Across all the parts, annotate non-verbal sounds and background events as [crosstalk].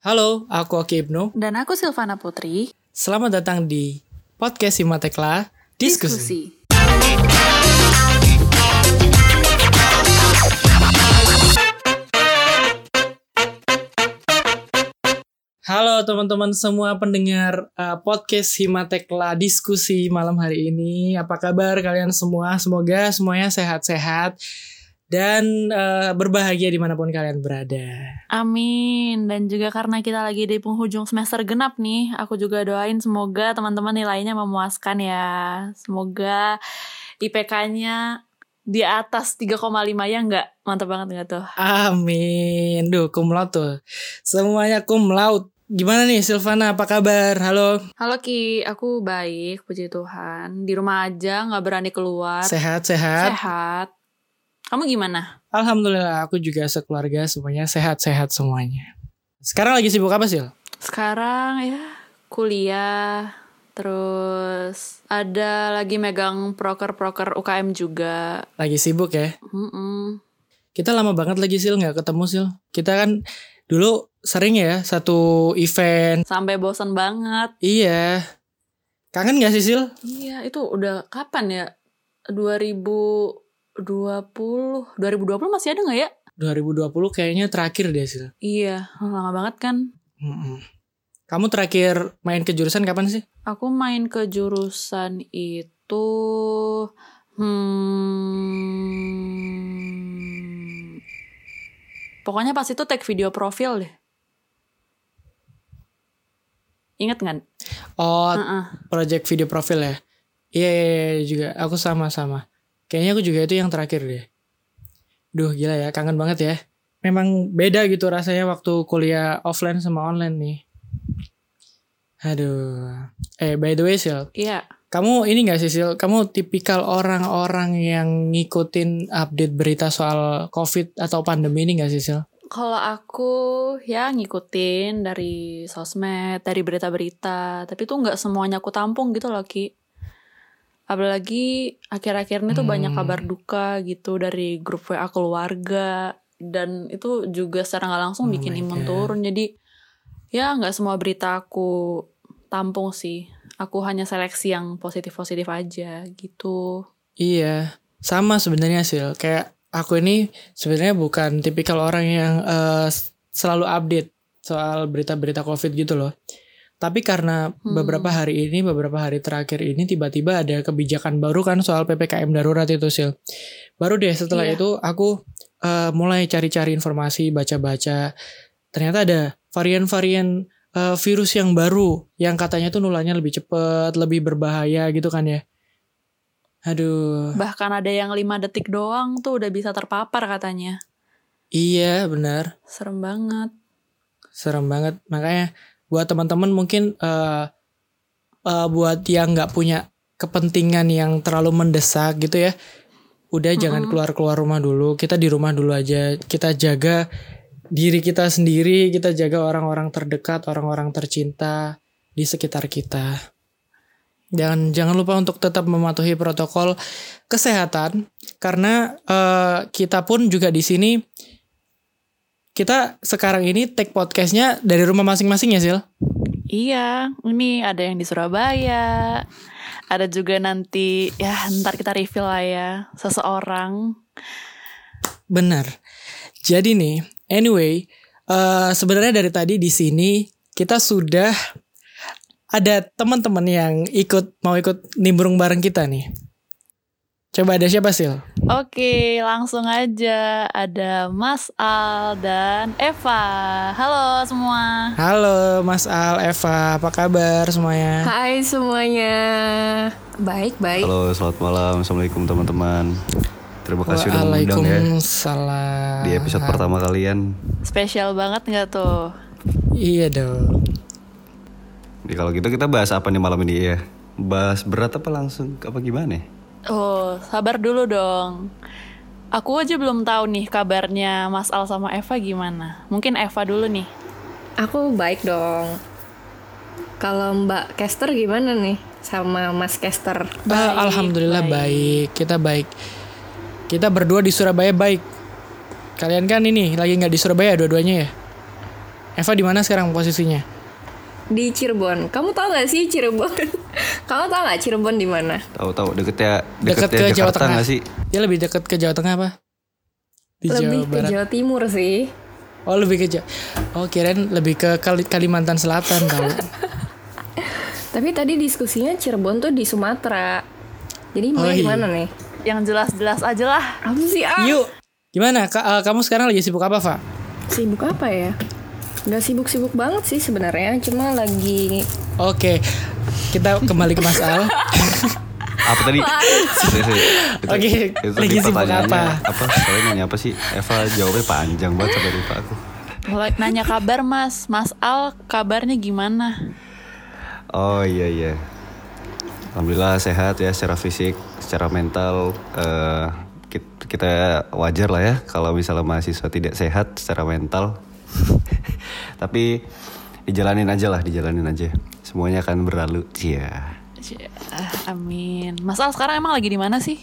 Halo, aku Oki Ibnu. Dan aku Silvana Putri. Selamat datang di podcast Simatekla Diskusi. Halo teman-teman semua pendengar uh, podcast Himatekla Diskusi malam hari ini. Apa kabar kalian semua? Semoga semuanya sehat-sehat dan uh, berbahagia di mana pun kalian berada. Amin. Dan juga karena kita lagi di penghujung semester genap nih, aku juga doain semoga teman-teman nilainya memuaskan ya. Semoga IPK-nya di atas 3,5 ya enggak? Mantap banget enggak tuh? Amin. Duh, cum laude tuh. Semuanya cum laude. Gimana nih Silvana, apa kabar? Halo. Halo Ki, aku baik, puji Tuhan. Di rumah aja, nggak berani keluar. Sehat, sehat. Sehat. Kamu gimana? Alhamdulillah, aku juga sekeluarga semuanya sehat-sehat semuanya. Sekarang lagi sibuk apa sih? Sekarang ya kuliah, terus ada lagi megang proker-proker UKM juga. Lagi sibuk ya? Mm-mm. Kita lama banget lagi Sil nggak ketemu Sil. Kita kan dulu sering ya satu event. Sampai bosan banget. Iya. Kangen gak sih Sil? Iya, itu udah kapan ya? 2020. 2020 masih ada nggak ya? 2020 kayaknya terakhir deh Sil. Iya, lama banget kan. Mm-mm. Kamu terakhir main ke jurusan kapan sih? Aku main ke jurusan itu hmm, pokoknya pas itu tag video profil deh. Ingat nggak? Oh, Heeh. project video profil ya? Iya, iya, iya, juga. Aku sama-sama. Kayaknya aku juga itu yang terakhir deh. Duh, gila ya. Kangen banget ya. Memang beda gitu rasanya waktu kuliah offline sama online nih. Aduh. Eh, by the way, Sil. Iya. Kamu ini gak sih, Sil? Kamu tipikal orang-orang yang ngikutin update berita soal COVID atau pandemi ini gak sih, Sil? Kalau aku ya ngikutin dari sosmed, dari berita-berita, tapi tuh nggak semuanya aku tampung gitu loh Ki. Apalagi akhir-akhir ini tuh Hmm. banyak kabar duka gitu dari grup WA keluarga dan itu juga secara nggak langsung Oh bikin imun God. turun. Jadi ya nggak semua berita aku tampung sih. Aku hanya seleksi yang positif-positif aja gitu. Iya, sama sebenarnya Sil. Kayak aku ini sebenarnya bukan tipikal orang yang eh, selalu update soal berita-berita COVID gitu loh. Tapi karena Hmm. beberapa hari ini, beberapa hari terakhir ini tiba-tiba ada kebijakan baru kan soal PPKM darurat itu Sil. Baru deh setelah Iya. itu aku eh, mulai cari-cari informasi, baca-baca. Ternyata ada varian-varian eh, virus yang baru yang katanya tuh nularnya lebih cepat, lebih berbahaya gitu kan ya. Aduh. Bahkan ada yang lima detik doang tuh udah bisa terpapar katanya. Iya benar, Serem banget. serem banget. Makanya buat teman-teman mungkin eh eh, buat yang nggak punya kepentingan yang terlalu mendesak gitu ya, udah jangan Mm-mm. keluar-keluar rumah dulu. Kita di rumah dulu aja. Kita jaga diri kita sendiri, kita jaga orang-orang terdekat, orang-orang tercinta di sekitar kita. Dan jangan lupa untuk tetap mematuhi protokol kesehatan karena eh, kita pun juga di sini kita sekarang ini take podcastnya dari rumah masing-masing ya Sil? Iya, ini ada yang di Surabaya. Ada juga nanti ya ntar kita reveal lah ya seseorang. Benar. Jadi nih, anyway, eh sebenarnya dari tadi di sini kita sudah ada teman-teman yang ikut mau ikut nimbrung bareng kita nih. Coba ada siapa Sil? Oke, langsung aja ada Mas Al dan Eva. Halo semua. Halo Mas Al, Eva, apa kabar semuanya? Hai semuanya, baik baik. Halo, selamat malam. Assalamualaikum teman-teman. Terima kasih udah mengundang ya Waalaikumsalam. di episode pertama kalian. Spesial banget nggak tuh? Iya dong. Jadi kalau gitu kita bahas apa nih malam ini ya? Bahas berat apa langsung apa gimana? Oh, sabar dulu dong. Aku aja belum tahu nih kabarnya Mas Al sama Eva gimana. Mungkin Eva dulu nih. Aku baik dong. Kalau Mbak Kester gimana nih sama Mas Kester? Ah, Alhamdulillah baik. Kita baik. Kita berdua di Surabaya baik. Kalian kan ini lagi nggak di Surabaya dua-duanya ya? Eva di mana sekarang posisinya? Di Cirebon. Kamu tahu nggak sih Cirebon? [laughs] Kamu tahu nggak Cirebon di mana? Tahu-tahu deketnya Dekat deketnya ke Jawa Jakarta Tengah. nggak sih? Ya lebih dekat ke Jawa Tengah apa? Di Lebih Jawa ke Barat. Jawa Timur sih. Oh lebih ke Jawa. Oh kirain lebih ke Kali- Kalimantan Selatan tahu. [laughs] Tapi tadi diskusinya Cirebon tuh di Sumatera. Jadi Oh, mulai di iya. mana nih? Yang jelas-jelas aja lah. Apa sih ah? Yuk. Gimana? Ka- eh, kamu sekarang lagi sibuk apa, Pak? Sibuk apa ya? Gak sibuk-sibuk banget sih sebenarnya, cuma lagi Oke. Kita kembali ke Mas Al. [laughs] Apa tadi? Oke, itu lagi sibuk pertanyaannya apa? Apa? Soalnya nanya apa sih? Eva jawabnya panjang banget sampai lupa aku. Nanya kabar mas. Mas Al kabarnya gimana? Oh iya iya. Alhamdulillah sehat ya secara fisik, secara mental eh, kit- kita wajar lah ya kalau misalnya mahasiswa tidak sehat secara mental. Tapi dijalanin aja lah, dijalanin aja. Semuanya akan berlalu. Iya. Ah, Amin. Mas Al sekarang emang lagi di mana sih?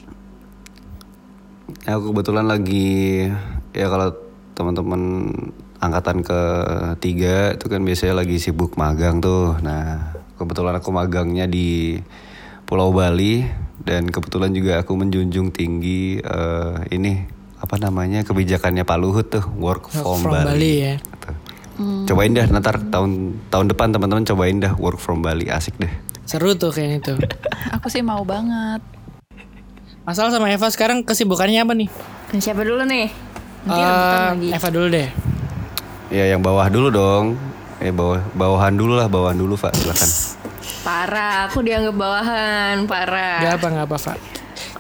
Aku kebetulan lagi ya kalau teman-teman angkatan ke tiga itu kan biasanya lagi sibuk magang tuh. Nah kebetulan aku magangnya di Pulau Bali dan kebetulan juga aku menjunjung tinggi eh, ini apa namanya kebijakannya Pak Luhut tuh work from, From Bali ya. Gitu. Cobain dah nanti tahun tahun depan teman-teman cobain dah work from Bali asik deh. Seru tuh kayaknya tuh. [laughs] Aku sih mau banget. Mas Al sama Eva sekarang kesibukannya apa nih? siapa dulu nih? Nanti rebutan lagi. Eva dulu deh. Ya yang bawah dulu dong. Eh bawah bawahan dulu lah bawahan dulu Pak silakan. Parah, aku dianggap bawahan, parah. Gak apa gak apa, Pak.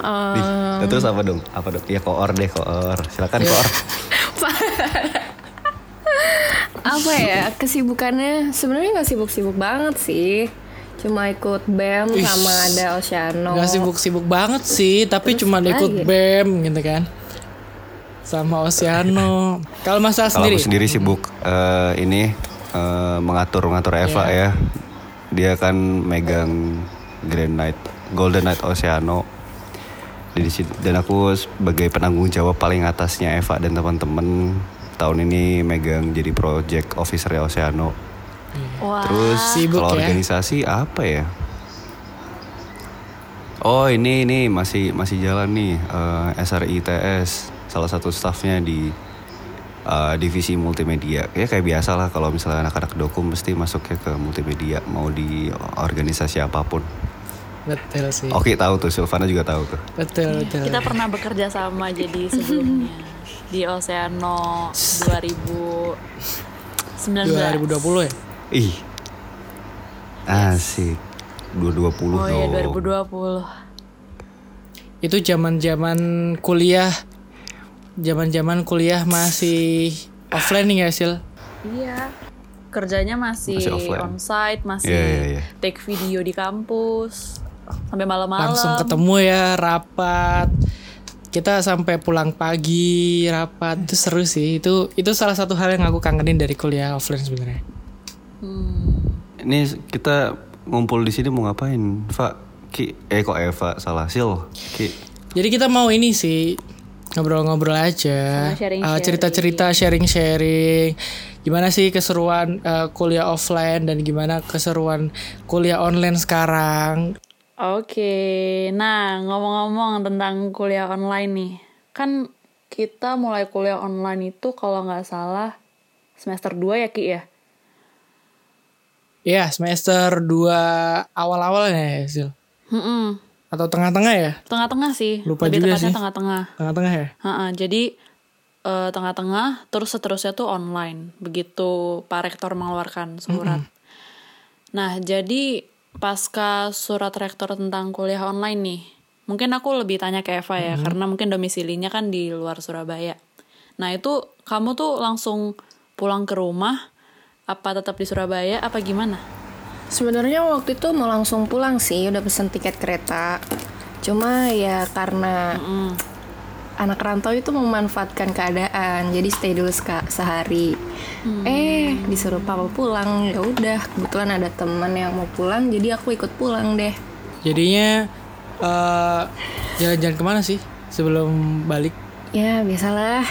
Eh, Ih, Terus apa dong? Apa dong? Ya koor deh koor. Silakan koor. [laughs] [laughs] apa ya kesibukannya sebenarnya nggak sibuk-sibuk banget sih cuma ikut bem Ih, sama ada Oceano Gak sibuk-sibuk banget sih, tapi Terus cuma ikut lagi? BEM gitu kan. Sama Oceano. Kalau Mas Al Kalau sendiri? aku sendiri sibuk eh, ini eh, mengatur mengatur Eva ya. Dia kan megang Grand Knight, Golden Knight Oceano. Di situ- Dan aku sebagai penanggung jawab paling atasnya Eva dan teman-teman tahun ini megang jadi project officer Oceano. Wah. Terus Sibuk kalau ya. organisasi apa ya? Oh ini ini masih masih jalan nih eh, SRITS salah satu staffnya di eh, divisi multimedia. Ya kayak biasa lah kalau misalnya anak-anak dokum mesti masuknya ke multimedia mau di organisasi apa pun. Betul sih. Oke tahu tuh Silvana juga tahu tuh. Betul, betul. Kita pernah bekerja sama jadi sebelumnya [laughs] di Oceano 2019. 2020 ya? Ih asik 220 Oh iya dong. 2020. Itu zaman-zaman kuliah. Zaman-zaman kuliah masih offline nih ya, Sil? Iya. Kerjanya masih, Masih offline. onsite, masih Iya, iya, iya. take video di kampus sampai malam-malam. Langsung ketemu ya, rapat. Kita sampai pulang pagi, rapat. Itu seru sih. Itu itu salah satu hal yang aku kangenin dari kuliah offline sebenarnya. Ini kita ngumpul di sini mau ngapain? Pak Ki eh kok Eva salah Sil Ki Jadi kita mau ini sih ngobrol-ngobrol aja, sharing-sharing. Uh, cerita-cerita, sharing-sharing. Gimana sih keseruan uh, kuliah offline dan gimana keseruan kuliah online sekarang? Oke, nah ngomong-ngomong tentang kuliah online nih, kan kita mulai kuliah online itu kalau nggak salah semester 2 ya Ki ya? Ya semester 2 awal-awal ya, Sil. Mm-mm. Atau tengah-tengah ya? Tengah-tengah sih, Lupa lebih juga tepatnya sih. tengah-tengah. Tengah-tengah ya? Ha-ha, jadi eh, tengah-tengah, terus seterusnya tuh online. Begitu Pak Rektor mengeluarkan surat. Nah, jadi pasca surat rektor tentang kuliah online nih, mungkin aku lebih tanya ke Eva ya, karena mungkin domisilinya kan di luar Surabaya. Nah, itu kamu tuh langsung pulang ke rumah, apa tetap di Surabaya, apa gimana? sebenarnya waktu itu mau langsung pulang sih udah pesen tiket kereta cuma ya karena anak rantau itu memanfaatkan keadaan jadi stay dulu seka- sehari eh disuruh papa pulang ya udah kebetulan ada teman yang mau pulang jadi aku ikut pulang deh Jadinya uh, jalan-jalan ke mana sih sebelum balik? ya biasalah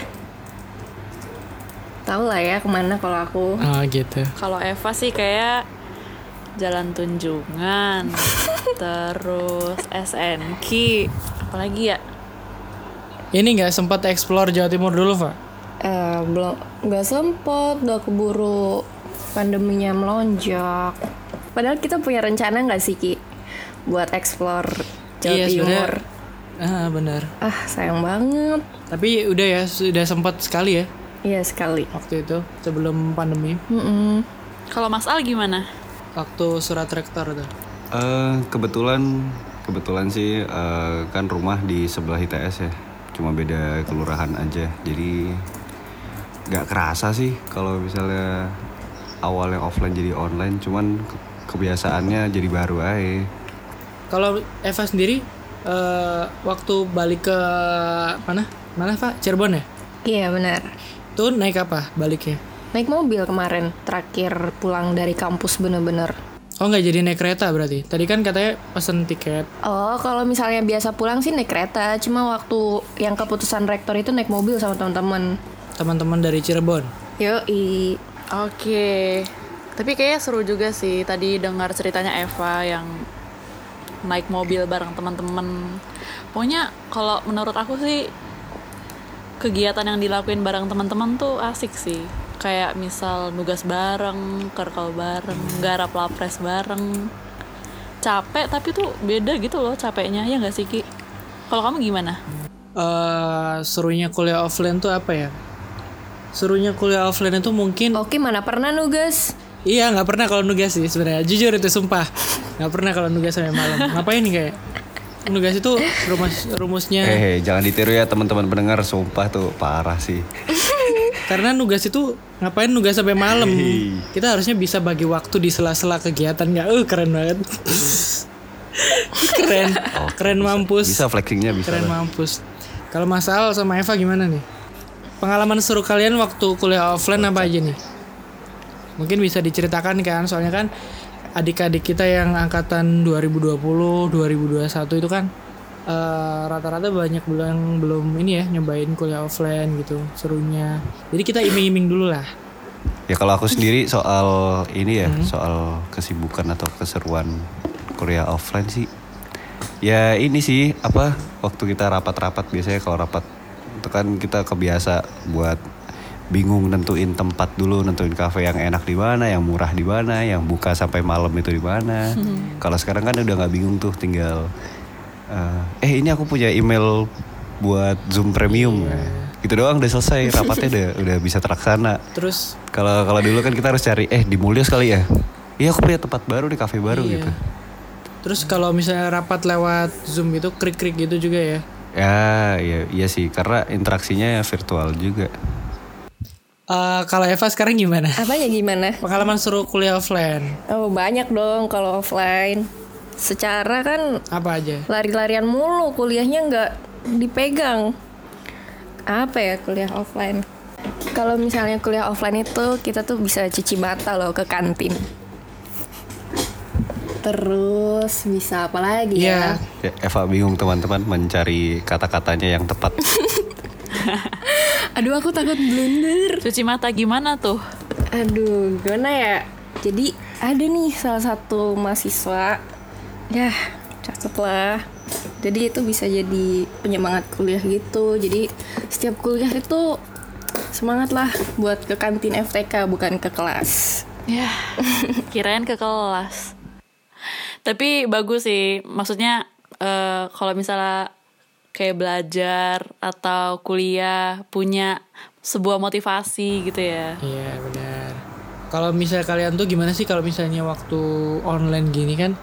tahu lah ya ke mana kalau aku. Oh gitu. Kalau Eva sih kayak Jalan Tunjungan, [laughs] terus SNK, apalagi ya? Ini nggak sempat explore Jawa Timur dulu, Pak? Eh, belum nggak sempet udah keburu pandeminya melonjak. Padahal kita punya rencana nggak sih Ki buat explore Jawa Iya, Timur? Ah benar. Ah sayang banget. Tapi udah ya sudah sempat sekali ya Iya sekali. waktu itu sebelum pandemi. Mm-mm. Kalau Mas Al gimana? Waktu surat rektor tuh. Eh, kebetulan kebetulan sih eh, kan rumah di sebelah ITS ya cuma beda kelurahan aja jadi nggak kerasa sih kalau misalnya awalnya offline jadi online cuman ke- kebiasaannya jadi baru aja Kalau Eva sendiri eh, waktu balik ke mana? Mana Pak? Cirebon ya? Iya benar. Tuh naik apa baliknya? Naik mobil kemarin terakhir pulang dari kampus bener-bener. Oh nggak jadi naik kereta berarti? Tadi kan katanya pesen tiket. Oh, kalau misalnya biasa pulang sih naik kereta, cuma waktu yang keputusan rektor itu naik mobil sama teman-teman. Teman-teman dari Cirebon. Yoi. Oke, tapi kayaknya seru juga sih tadi dengar ceritanya Eva yang naik mobil bareng teman-teman. Pokoknya kalau menurut aku sih kegiatan yang dilakuin bareng teman-teman tuh asik sih. Kayak misal nugas bareng, kerkal bareng, garap lapres bareng. Capek tapi tuh beda gitu loh capeknya ya nggak sih Ki? Kalau kamu gimana? eh serunya kuliah offline tuh apa ya? Serunya kuliah offline itu mungkin Oke, mana pernah nugas? iya nggak pernah kalau nugas sih sebenarnya. Jujur itu sumpah nggak pernah kalau nugas sampai malam. Ngapain nih kayak nugas itu rumus rumusnya eh jangan ditiru ya teman-teman pendengar sumpah tuh parah sih karena nugas itu ngapain nugas sampai malam. Kita harusnya bisa bagi waktu di sela-sela kegiatan nggak? Eh keren banget. [laughs] keren, keren mampus. bisa flexingnya bisa Keren lah. mampus. Kalau Mas Al sama Eva gimana nih? Pengalaman seru kalian waktu kuliah offline apa aja nih? Mungkin bisa diceritakan kan, soalnya kan adik-adik kita yang angkatan 2020, 2021 itu kan eh, rata-rata banyak belum belum ini ya nyobain kuliah offline gitu serunya. Jadi kita iming-iming dulu lah. Ya kalau aku sendiri soal ini ya, Hmm. soal kesibukan atau keseruan kuliah offline sih. Ya ini sih apa waktu kita rapat-rapat biasanya kalau rapat itu kan kita kebiasa buat bingung nentuin tempat dulu, nentuin kafe yang enak di mana, yang murah di mana, yang buka sampai malam itu di mana. Kalau sekarang kan udah nggak bingung tuh, tinggal eh, eh ini aku punya email buat Zoom Premium. Gitu doang udah selesai, rapatnya udah udah bisa terlaksana. Terus Kalau kalau dulu kan kita harus cari eh di Mulyos kali ya. Iya aku punya tempat baru di kafe baru Iya. gitu. terus kalau misalnya rapat lewat Zoom itu krik-krik gitu juga ya. Ya iya iya sih karena interaksinya virtual juga. Eh, kalau Eva sekarang gimana? Apanya gimana? Pengalaman seru kuliah offline Oh, banyak dong kalau offline. Secara kan apa aja? lari-larian mulu, kuliahnya nggak dipegang. Apa ya kuliah offline? Kalau misalnya kuliah offline itu kita tuh bisa cuci mata loh ke kantin. Terus bisa apa lagi ya? Ya, Eva bingung teman-teman mencari kata-katanya yang tepat. [laughs] Aduh aku takut blunder. Cuci mata gimana tuh? Aduh, gimana ya? Jadi ada nih salah satu mahasiswa, ya cakep lah. Jadi itu bisa jadi penyemangat kuliah gitu. Jadi setiap kuliah itu semangat lah buat ke kantin FTK bukan ke kelas. Ya, [laughs] kirain ke kelas. Tapi bagus sih, maksudnya eh, kalau misalnya kayak belajar atau kuliah punya sebuah motivasi gitu ya. Iya benar. Kalau misalnya kalian tuh gimana sih kalau misalnya waktu online gini kan?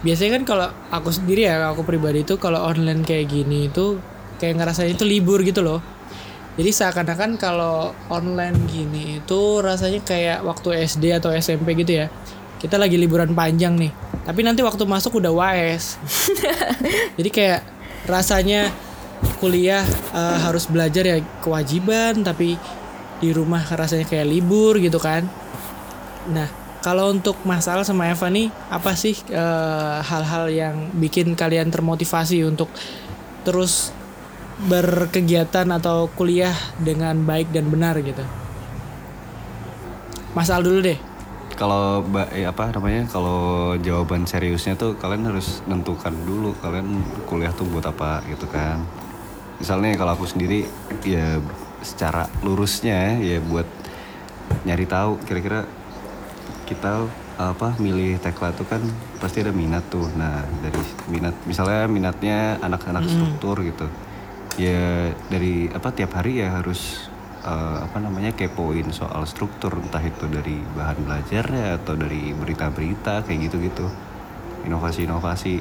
Biasanya kan kalau aku sendiri ya, aku pribadi tuh kalau online kayak gini itu kayak ngerasain itu libur gitu loh. Jadi seakan-akan kalau online gini itu rasanya kayak waktu SD atau SMP gitu ya. Kita lagi liburan panjang nih. Tapi nanti waktu masuk udah WAES. [laughs] Jadi kayak rasanya kuliah eh, harus belajar ya kewajiban tapi di rumah rasanya kayak libur gitu kan. Nah, kalau untuk masalah sama Eva nih apa sih eh, hal-hal yang bikin kalian termotivasi untuk terus berkegiatan atau kuliah dengan baik dan benar gitu? Mas Al dulu deh. Kalau eh, apa namanya? Kalau jawaban seriusnya tuh kalian harus nentukan dulu kalian kuliah tuh buat apa gitu kan. Misalnya kalau aku sendiri ya secara lurusnya ya buat nyari tahu kira-kira kita apa milih tekla tuh kan pasti ada minat tuh. Nah, dari minat misalnya minatnya anak-anak struktur gitu. Ya dari apa tiap hari ya harus eh, apa namanya kepoin soal struktur entah itu dari bahan belajarnya atau dari berita-berita kayak gitu-gitu. Inovasi-inovasi.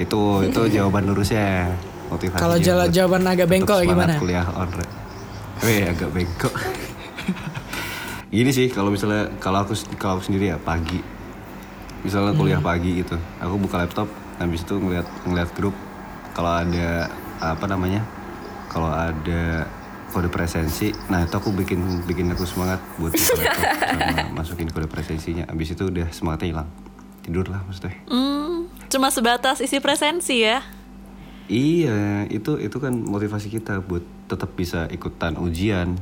Itu itu [laughs] jawaban lurusnya. Motivasi Kalau jawaban agak bengkok gimana? kuliah online. Weh agak bengkok. Gini sih kalau misalnya kalau aku kalau aku sendiri ya pagi. Misalnya kuliah pagi gitu. Aku buka laptop habis itu ngeliat ngeliat grup kalau ada apa namanya? Kalau ada kode presensi, nah itu aku bikin bikin aku semangat buat buka laptop sama [laughs] masukin kode presensinya. Habis itu udah semangatnya hilang. Tidur lah maksudnya. Hmm, cuma sebatas isi presensi ya. Iya, itu itu kan motivasi kita buat tetap bisa ikutan ujian.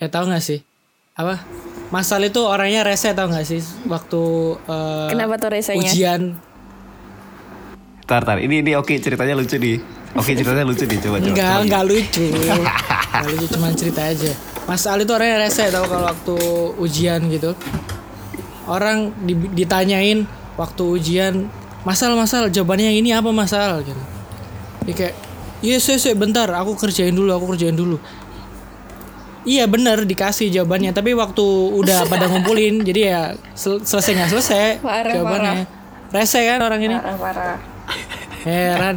Eh tahu nggak sih? Apa? Masal itu orangnya rese tau nggak sih waktu eh, Kenapa tuh resenya? ujian Tar, tar. Ini, ini oke ceritanya lucu nih. Oke ceritanya lucu nih. Coba, coba. Enggak, coba. enggak lucu. [laughs] Enggak lucu cuman cerita aja. Mas Al itu orangnya rese tau kalau waktu ujian gitu. Orang di- ditanyain waktu ujian, "Masal, masal, jawabannya yang ini apa, Masal?" gitu. Dia kayak, "Iya, saya, saya, bentar, aku kerjain dulu, aku kerjain dulu." Iya bener dikasih jawabannya tapi waktu udah [laughs] pada ngumpulin jadi ya sel- selesai nggak selesai Parah, jawabannya rese kan orang ini Parah-parah. Heran.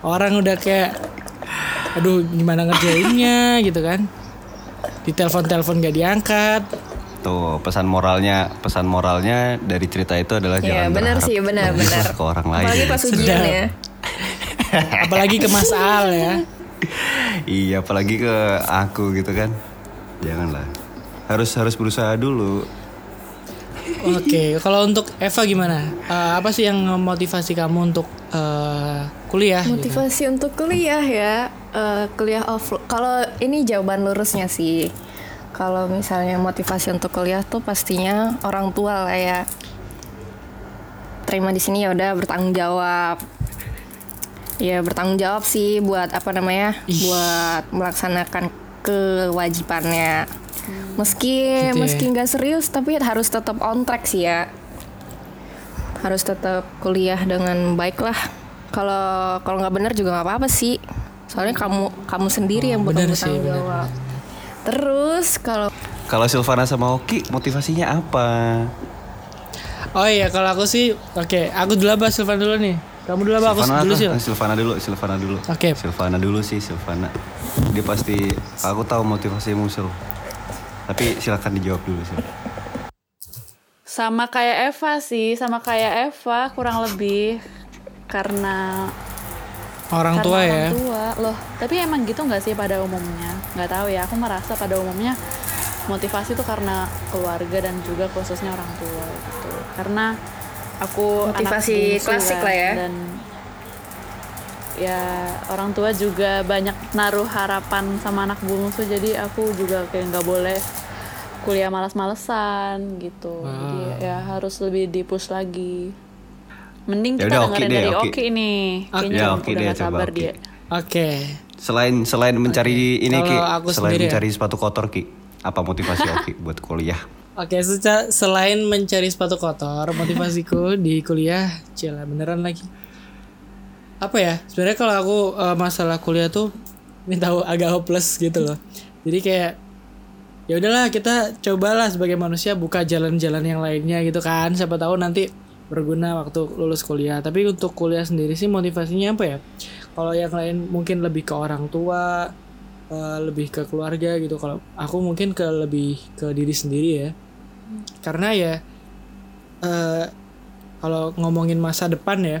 Orang udah kayak aduh gimana ngerjainnya gitu kan. Di telepon-telepon gak diangkat. Tuh pesan moralnya, pesan moralnya dari cerita itu adalah Iya, jangan benar sih, benar, benar. ke orang lain. Apalagi pas ujian ya. Apalagi ke Mas Al ya. [laughs] iya, apalagi ke aku gitu kan. Janganlah. Harus harus berusaha dulu. Oke, kalau untuk Eva gimana? Eh, apa sih yang memotivasi kamu untuk eh, kuliah? gitu? Motivasi untuk kuliah ya, eh, kuliah off. Kalau ini jawaban lurusnya sih. Kalau misalnya motivasi untuk kuliah tuh pastinya orang tua lah ya. Terima di sini ya udah bertanggung jawab. Ya bertanggung jawab sih buat apa namanya? Buat melaksanakan kewajibannya. Meski Gitu ya. meski nggak serius tapi harus tetap on track sih ya harus tetap kuliah dengan baik lah. Kalau kalau nggak benar juga nggak apa-apa sih. Soalnya kamu kamu sendiri yang benar bakal sih, bertanggung benar, jawab. Terus kalau Kalau Silvana sama Oki motivasinya apa? Oh iya, kalau aku sih oke, aku dulu apa Silvan dulu nih. Kamu dulu apa aku Silvana dulu sih? Eh, Silvana dulu, Silvana dulu. Oke. Silvana dulu sih, Silvana. Dia pasti aku tahu motivasimu Sil. Tapi silakan dijawab dulu Sil. Sama kayak Eva sih, sama kayak Eva kurang lebih karena Orang karena tua orang ya. tua loh. Tapi emang gitu nggak sih pada umumnya? Nggak tahu ya. Aku merasa pada umumnya motivasi itu karena keluarga dan juga khususnya orang tua gitu. Karena aku anak Motivasi bungsu klasik kan, lah ya. Dan ya orang tua juga banyak naruh harapan sama anak bungsu jadi aku juga kayak nggak boleh kuliah malas-malesan gitu. Jadi ya harus lebih dipush lagi. Mending Ya kita udah, Oki dengerin deh, dari Oki. Oki nih. Kayaknya Ya, udah Oki deh, nggak coba, sabar Oki. dia. Oke. Selain selain mencari ini Kalau Ki, aku selain sendiri ya. mencari sepatu kotor Ki, apa motivasi [laughs] Oki buat kuliah? Oke, seca- selain mencari sepatu kotor, motivasiku [laughs] di kuliah, cila beneran lagi. Apa ya? Sebenarnya kalau aku eh, masalah kuliah tuh ini tahu agak hopeless gitu loh. Jadi kayak ya udahlah kita cobalah sebagai manusia buka jalan-jalan yang lainnya gitu kan. Siapa tahu nanti berguna waktu lulus kuliah. Tapi untuk kuliah sendiri sih motivasinya apa ya? Kalau yang lain mungkin lebih ke orang tua, eh, lebih ke keluarga gitu. Kalau aku mungkin ke lebih ke diri sendiri ya karena ya eh kalau ngomongin masa depan ya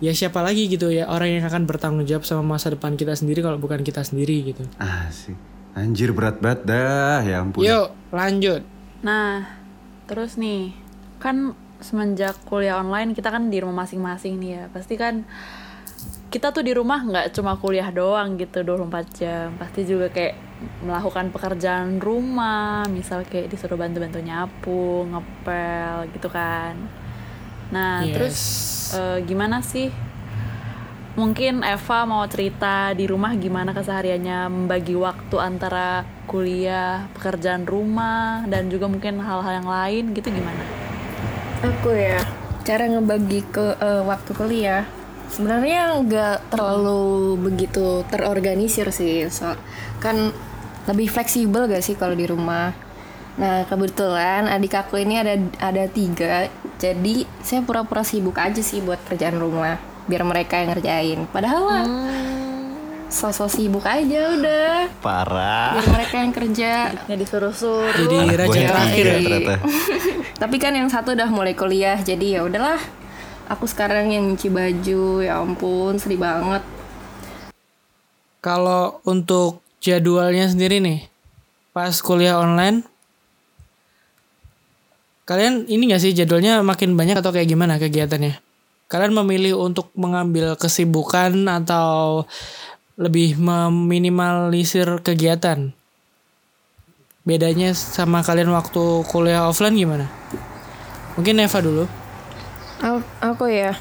ya siapa lagi gitu ya orang yang akan bertanggung jawab sama masa depan kita sendiri kalau bukan kita sendiri gitu Ah sih. Anjir berat banget dah, ya ampun. yuk lanjut Nah, terus nih, kan semenjak kuliah online kita kan di rumah masing-masing nih ya. Pasti kan kita tuh di rumah nggak cuma kuliah doang gitu 24 jam. Pasti juga kayak melakukan pekerjaan rumah, misal kayak disuruh bantu-bantu nyapu, ngepel gitu kan. Nah, Yes. terus eh, gimana sih? Mungkin Eva mau cerita di rumah gimana kesehariannya membagi waktu antara kuliah, pekerjaan rumah, dan juga mungkin hal-hal yang lain gitu gimana? Aku ya, cara ngebagi ke eh, waktu kuliah sebenarnya nggak terlalu begitu terorganisir sih, so, kan lebih fleksibel gak sih kalau di rumah. Nah kebetulan adik aku ini ada ada tiga, jadi saya pura-pura sibuk aja sih buat kerjaan rumah, biar mereka yang ngerjain. Padahal mah sosok sibuk aja udah, Parah. biar mereka yang kerja. Ya disuruh-suruh. Jadi Anak raja terakhir ya. ternyata. [laughs] Tapi kan yang satu udah mulai kuliah, jadi ya udahlah. Aku sekarang yang nyuci baju, ya ampun, sedih banget. Kalau untuk jadwalnya sendiri nih, pas kuliah online, kalian ini gak sih jadwalnya makin banyak atau kayak gimana kegiatannya? Kalian memilih untuk mengambil kesibukan atau lebih meminimalisir kegiatan? Bedanya sama kalian waktu kuliah offline gimana? Mungkin Eva dulu. Aku, ya,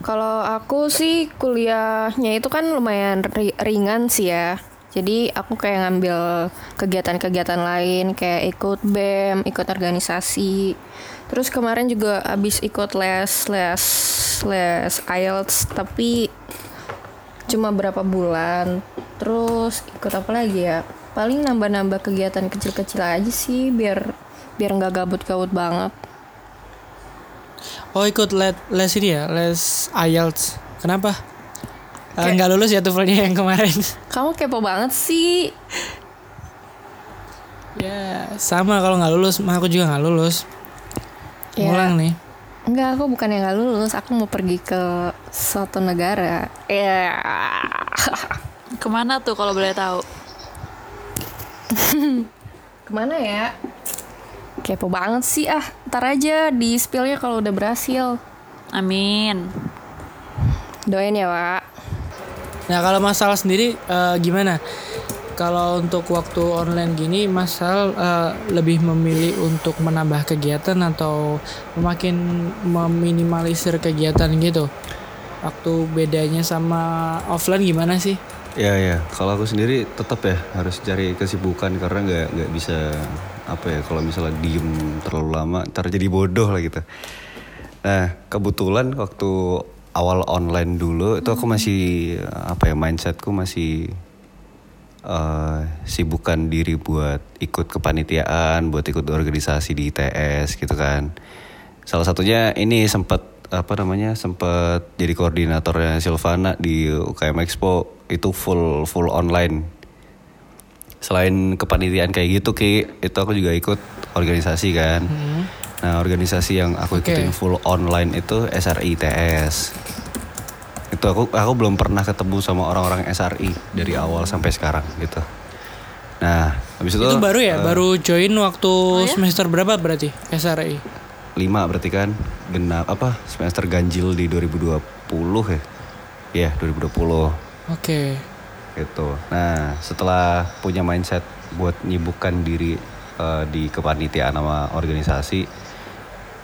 kalau aku sih kuliahnya itu kan lumayan ri- ringan sih ya. Jadi aku kayak ngambil kegiatan-kegiatan lain kayak ikut BEM, ikut organisasi. Terus kemarin juga abis ikut les les les IELTS tapi cuma berapa bulan. Terus ikut apa lagi ya? Paling nambah-nambah kegiatan kecil-kecil aja sih biar biar nggak gabut-gabut banget. Oh ikut les, les ini ya, les IELTS. Kenapa? Eh, Nggak lulus ya TOEFL-nya yang kemarin. Kamu kepo banget sih. ya sama kalau nggak lulus, mah aku juga nggak lulus. Ya. Ngulang nih. Enggak, aku bukan yang gak lulus. Aku mau pergi ke suatu negara. Ya. Ke mana tuh kalau boleh tahu? [laughs] Ke mana ya? Kepo banget sih ah. Ntar aja di spillnya kalau udah berhasil. Amin. Doain ya, Wak. Nah kalau masalah sendiri eh, gimana? Kalau untuk waktu online gini, Masal eh, lebih memilih untuk menambah kegiatan atau makin meminimalisir kegiatan gitu? Waktu bedanya sama offline gimana sih? Ya ya, kalau aku sendiri tetap ya harus cari kesibukan karena nggak nggak bisa apa ya kalau misalnya diem terlalu lama ntar jadi bodoh lah gitu. Nah kebetulan waktu awal online dulu itu aku masih apa ya mindsetku masih eh sibukkan diri buat ikut kepanitiaan, buat ikut organisasi di ITS gitu kan. Salah satunya ini sempat apa namanya sempat jadi koordinatornya Silvana di UKM Expo itu full full online. Selain kepanitiaan kayak gitu Ki, itu aku juga ikut organisasi kan. Nah, organisasi yang aku ikutin full online itu SRI ITS. Itu aku aku belum pernah ketemu sama orang-orang SRI dari awal sampai sekarang gitu. Nah, habis itu Itu baru ya, eh, baru join waktu semester berapa berarti SRI? 5 berarti kan genap apa semester ganjil di 2020 ya. Iya, 2020 Oke. Gitu. Nah, setelah punya mindset buat nyibukkan diri eh, di kepanitiaan sama organisasi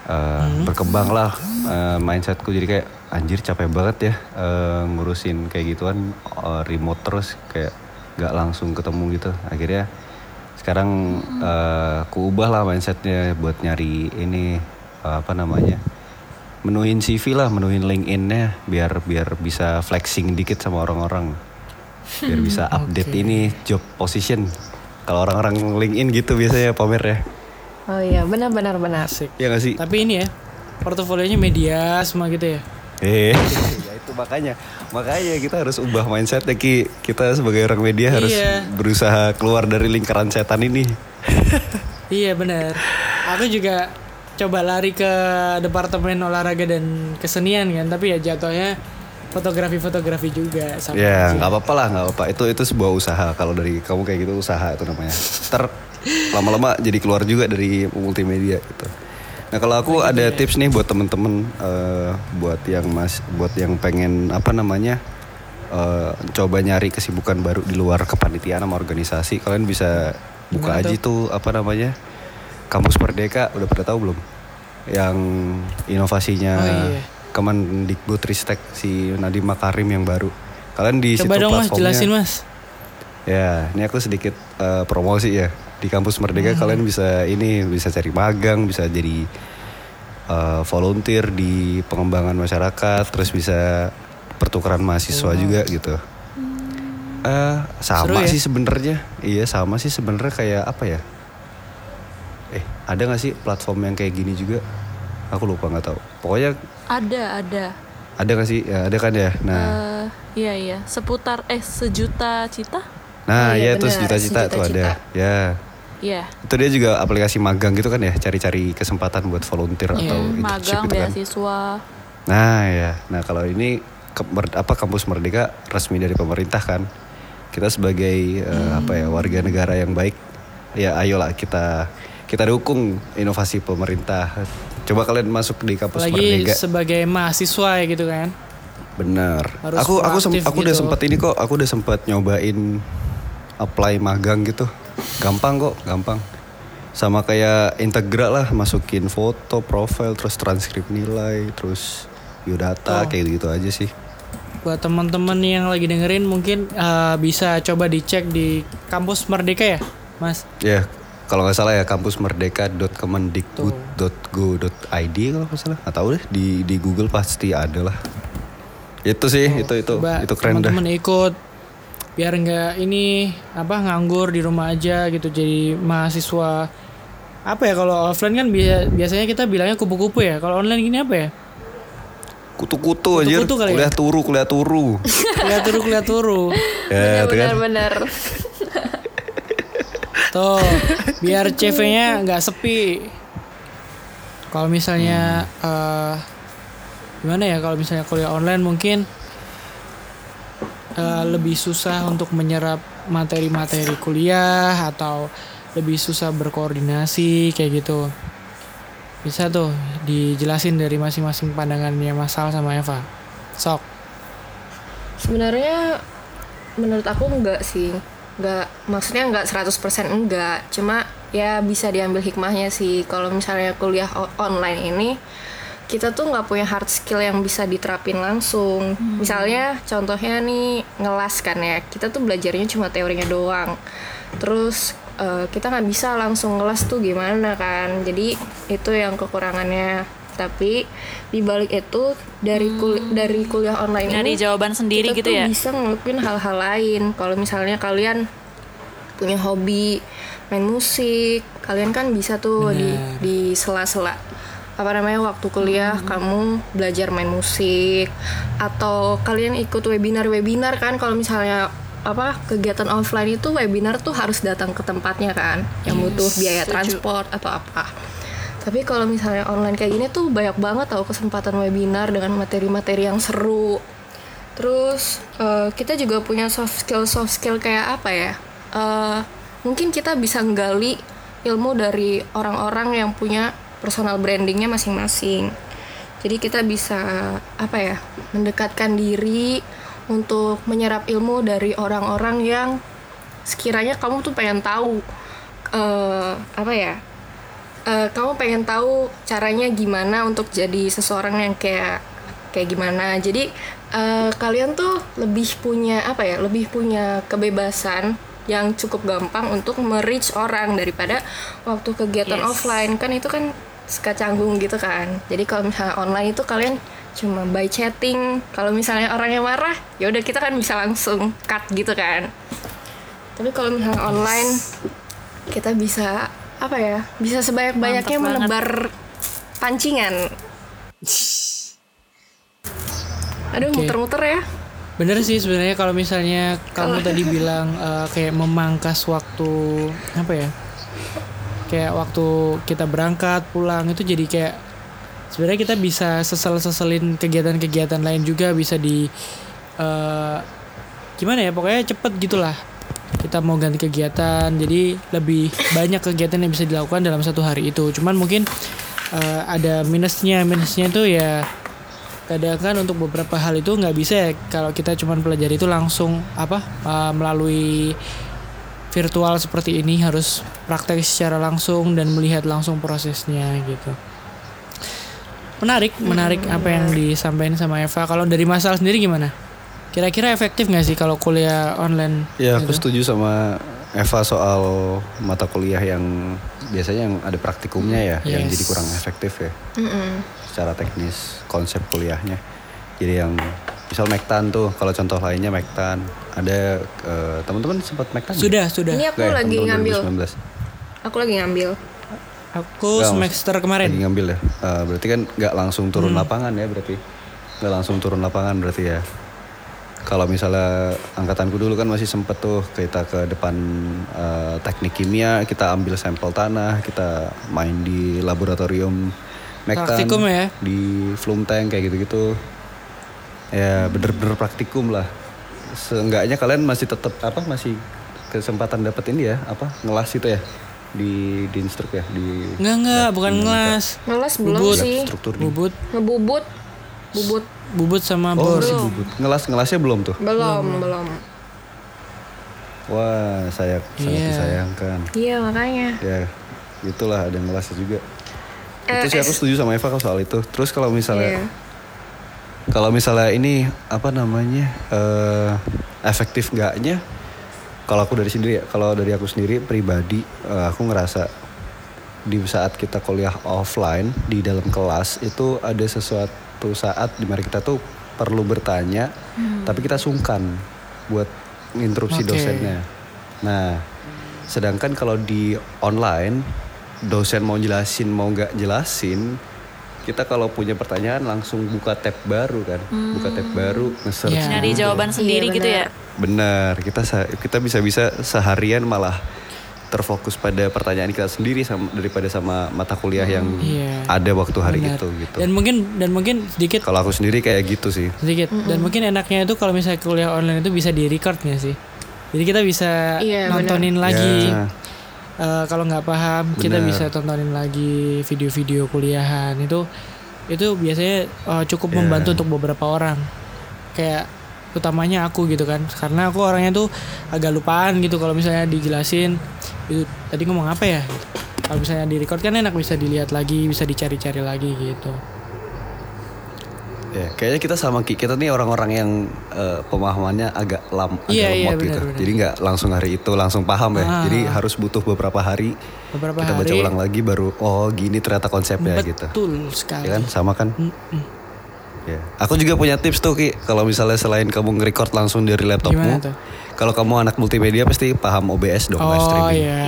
eh, berkembang lah eh, mindsetku jadi kayak anjir capek banget ya eh, ngurusin kayak gituan eh, remote terus kayak nggak langsung ketemu gitu. Akhirnya sekarang eh, aku ubah lah mindsetnya buat nyari ini eh, apa namanya menuhin CV lah, menuhin LinkedIn-nya biar biar bisa flexing dikit sama orang-orang. Biar bisa [laughs] update ini job position. Kalau orang-orang LinkedIn gitu biasanya pamer ya. Oh iya, benar benar. Asik. Ya gak sih? Tapi ini ya, portofolionya media semua gitu ya. Eh, [laughs] ya itu makanya. Makanya kita harus ubah mindsetnya Ki. Kita sebagai orang media harus Iya. berusaha keluar dari lingkaran setan ini. [laughs] Iya benar. Aku juga coba lari ke departemen olahraga dan kesenian kan, tapi ya jatuhnya fotografi-fotografi juga sama Ya nggak apa-apa lah nggak apa-apa. Itu itu sebuah usaha. Kalau dari kamu kayak gitu usaha itu namanya. Ter lama-lama jadi keluar juga dari multimedia gitu. Nah kalau aku ada tips nih buat temen-temen eh, buat yang mas buat yang pengen apa namanya eh, coba nyari kesibukan baru di luar kepanitiaan sama organisasi kalian bisa buka Gimana aja tuh apa namanya kampus merdeka udah pada tahu belum yang inovasinya Oh, iya. Kemendikbud Ristek si Nadiem Makarim yang baru kalian di Coba situ dong mas, platformnya jelasin mas. Ya, ini aku sedikit eh, promosi ya. Di kampus Merdeka Hmm. kalian bisa ini bisa cari magang, bisa jadi eh, volunteer di pengembangan masyarakat, terus bisa pertukaran mahasiswa juga gitu. Eh sama Seru ya? sih sebenarnya. Iya, sama sih sebenarnya kayak apa ya? Eh, ada gak sih platform yang kayak gini juga? Aku lupa nggak tahu. Pokoknya Ada, ada. ada gak sih? Ya, ada kan ya. Nah, Eh, iya iya, seputar eh sejuta cita? nah Oh, iya ya terus benar, cita-cita tuh Sejuta ada. Ya. Iya. Itu dia juga aplikasi magang gitu kan ya, cari-cari kesempatan buat volunteer Iya, atau internship Magang, gitu kan. beasiswa. Nah ya, nah kalau ini ke- apa kampus Merdeka resmi dari pemerintah kan. Kita sebagai eh, apa ya warga negara yang baik, ya ayolah kita kita dukung inovasi pemerintah. Coba kalian masuk di kampus Apalagi Merdeka. sebagai mahasiswa ya gitu kan. Bener. Harus aku aku sem- aku udah gitu. sempat ini kok, aku udah sempat nyobain apply magang gitu. Gampang kok, gampang. Sama kayak integral lah, masukin foto, profil, terus transkrip nilai, terus biodata Oh. kayak gitu aja sih. Buat teman-teman yang lagi dengerin mungkin eh, bisa coba dicek di kampus Merdeka ya, Mas. Ya, kalau nggak salah ya kampus merdeka.kemendikbud.go.id kalau nggak salah. Nggak tahu deh di di Google pasti ada lah. Itu sih, itu itu Coba itu keren dah. teman-teman ikut biar nggak ini apa nganggur di rumah aja gitu jadi mahasiswa apa ya kalau offline kan bia- biasanya kita bilangnya kupu-kupu ya kalau online gini apa ya Kutu-kutu aja, kali ya? kuliah turu, kuliah turu. [laughs] kuliah turu kuliah turu ya, itu kan. Benar-benar. Tuh biar CV-nya nggak sepi. Kalau misalnya eh, gimana ya kalau misalnya kuliah online mungkin eh, lebih susah untuk menyerap materi-materi kuliah atau lebih susah berkoordinasi kayak gitu. Bisa tuh dijelasin dari masing-masing pandangannya Mas Sal sama Eva. Sok. Sebenarnya menurut aku enggak sih. Enggak, maksudnya enggak 100% enggak. Cuma ya bisa diambil hikmahnya sih. Kalau misalnya kuliah online ini kita tuh nggak punya hard skill yang bisa diterapin langsung. Misalnya contohnya nih ngelas kan ya. Kita tuh belajarnya cuma teorinya doang. Terus eh, kita nggak bisa langsung ngelas tuh gimana kan. Jadi itu yang kekurangannya. Tapi di balik itu dari kul- dari kuliah online Nyari ini jawaban sendiri kita gitu tuh ya. bisa ngelakuin hal-hal lain kalau misalnya kalian punya hobi main musik kalian kan bisa tuh di Benar. di sela-sela apa namanya waktu kuliah Hmm. kamu belajar main musik atau kalian ikut webinar-webinar kan kalau misalnya apa kegiatan offline itu webinar tuh harus datang ke tempatnya kan yang butuh biaya setuju. transport atau apa tapi kalau misalnya online kayak gini tuh banyak banget tahu kesempatan webinar dengan materi-materi yang seru Terus eh, kita juga punya soft skill soft skill kayak apa ya? Eh, mungkin kita bisa nggali ilmu dari orang-orang yang punya personal brandingnya masing-masing. Jadi kita bisa apa ya? Mendekatkan diri untuk menyerap ilmu dari orang-orang yang sekiranya kamu tuh pengen tahu eh, apa ya? Eh, kamu pengen tahu caranya gimana untuk jadi seseorang yang kayak kayak gimana? Jadi eh, kalian tuh lebih punya apa ya lebih punya kebebasan yang cukup gampang untuk merich orang daripada waktu kegiatan Yes. offline. Kan itu kan suka canggung gitu kan. Jadi kalau misalnya online itu kalian cuma by chatting. Kalau misalnya orangnya marah ya udah kita kan bisa langsung cut gitu kan. Tapi kalau misalnya online kita bisa apa ya bisa sebanyak-banyaknya Mantap banget. menebar pancingan aduh Oke. muter-muter ya Bener sih sebenarnya kalau misalnya kamu tadi bilang [laughs] eh, kayak memangkas waktu apa ya? Kayak waktu kita berangkat pulang itu jadi kayak sebenarnya kita bisa sesel-seselin kegiatan-kegiatan lain juga bisa di eh, gimana ya pokoknya cepet gitulah kita mau ganti kegiatan. Jadi lebih banyak kegiatan yang bisa dilakukan dalam satu hari itu. Cuman mungkin eh, ada minusnya. Minusnya itu ya kadang kan untuk beberapa hal itu nggak bisa ya. Kalau kita cuman pelajari itu langsung apa uh, melalui virtual seperti ini harus praktek secara langsung dan melihat langsung prosesnya gitu. Menarik menarik apa yang disampaikan sama Eva. Kalau dari masalah sendiri gimana kira-kira efektif nggak sih kalau kuliah online Ya aku gitu? setuju sama Eva soal mata kuliah yang biasanya yang ada praktikumnya ya, yang Yes. jadi kurang efektif ya, Mm-mm. secara teknis konsep kuliahnya. Jadi yang misal Mektan tuh, kalau contoh lainnya Mektan, ada eh, teman-teman sempat Mektan? sudah sudah Ini aku ya, lagi ngambil. 2019? Aku lagi ngambil. aku Nggak, semester kemarin Lagi ngambil ya. Eh, berarti kan nggak langsung turun Hmm. lapangan ya berarti. Nggak langsung turun lapangan berarti ya. Kalau misalnya angkatanku dulu kan masih sempet tuh kita ke depan eh, teknik kimia, kita ambil sampel tanah, kita main di laboratorium Mektan, Praktikum ya? di Flum Tank kayak gitu-gitu. Ya bener-bener praktikum lah. Seenggaknya kalian masih tetap apa masih kesempatan dapat ini ya apa ngelas itu ya di di instruk ya di Enggak enggak, bukan ngelas. Ngelas belum Bubut. sih. struktur di Bubut, Ngebubut. Bubut. bubut sama Oh, bor. masih bubut. Ngelas ngelasnya belum tuh. Belum, belum. Wah, saya sangat Iya. disayangkan. Iya, makanya. Ya, itulah ada ngelasnya juga. Eh, itu sih aku setuju sama Eva kalau soal itu. Terus kalau misalnya Iya. kalau misalnya ini apa namanya eh efektif nggaknya? Kalau aku dari sendiri ya, kalau dari aku sendiri pribadi, eh, aku ngerasa di saat kita kuliah offline di dalam kelas itu ada sesuatu saat di mana kita tuh perlu bertanya, tapi kita sungkan buat interupsi Oke. dosennya. Nah, sedangkan kalau di online dosen mau jelasin mau nggak jelasin, kita kalau punya pertanyaan langsung buka tab baru kan, buka tab baru, nge-search Iya. Nyari jawaban sendiri Iya, gitu ya. Benar, kita kita bisa-bisa seharian malah terfokus pada pertanyaan kita sendiri sama daripada sama mata kuliah yang Iya. ada waktu hari Benar. itu gitu. Dan mungkin dan mungkin sedikit Kalau aku sendiri kayak gitu sih. sedikit dan mungkin enaknya itu kalau misalnya kuliah online itu bisa di record nggak sih? Jadi kita bisa Iya, nontonin lagi. Ya. Eh, kalau nggak paham kita Benar. bisa tontonin lagi video-video kuliahan itu itu biasanya eh, cukup Iya. membantu untuk beberapa orang kayak utamanya aku gitu kan karena aku orangnya tuh agak lupaan gitu kalau misalnya dijelasin itu tadi ngomong apa ya kalau misalnya di record kan enak bisa dilihat lagi bisa dicari-cari lagi gitu Ya, kayaknya kita sama Ki. Kita nih orang-orang yang eh, pemahamannya agak lam, agak iya, lemot benar, gitu. benar. Jadi nggak langsung hari itu langsung paham ya. Ah. Jadi harus butuh beberapa hari beberapa kita baca hari ulang lagi baru oh gini ternyata konsepnya gitu. betul sekali Ya kan sama kan? Mm-mm. Ya. Aku juga punya tips tuh Ki. Kalau misalnya selain kamu nge-record langsung dari laptopmu, Gimana tuh? Kalau kamu anak multimedia pasti paham OBS dong live oh streaming. ya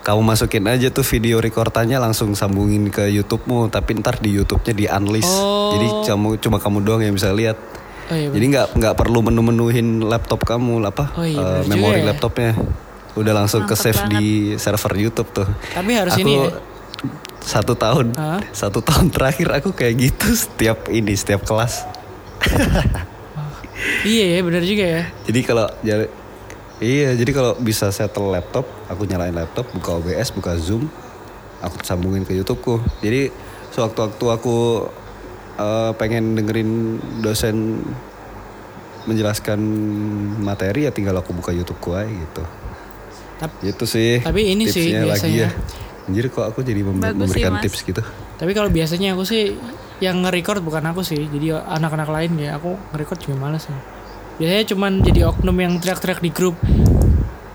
Kamu masukin aja tuh video rekordannya langsung sambungin ke YouTube-mu, tapi ntar di YouTube-nya di unlist. Oh. Jadi kamu cuma kamu doang yang bisa lihat. oh iya Jadi nggak nggak perlu menu-menuhin laptop kamu apa Oh iya, juga memori ya. laptopnya. Udah langsung ke Mantep save di server YouTube tuh. Tapi harus aku ini ya? satu tahun Hah? satu tahun terakhir aku kayak gitu setiap ini setiap kelas. [laughs] iya ya benar juga ya Jadi kalau jadi iya jadi kalau bisa settle laptop, aku nyalain laptop, buka OBS, buka Zoom, aku sambungin ke YouTubeku. Jadi sewaktu-waktu aku eh, pengen dengerin dosen menjelaskan materi ya tinggal aku buka YouTubeku aja gitu. Tap- Gitu sih. tapi ini sih tipsnya lagi biasanya. ya. Anjir kok aku jadi mem- Bagus sih, memberikan Mas. tips gitu. Tapi kalau biasanya aku sih yang nge-record bukan aku sih. Jadi anak-anak lain ya aku nge-record juga males ya. Biasanya cuman jadi oknum yang teriak-teriak di grup.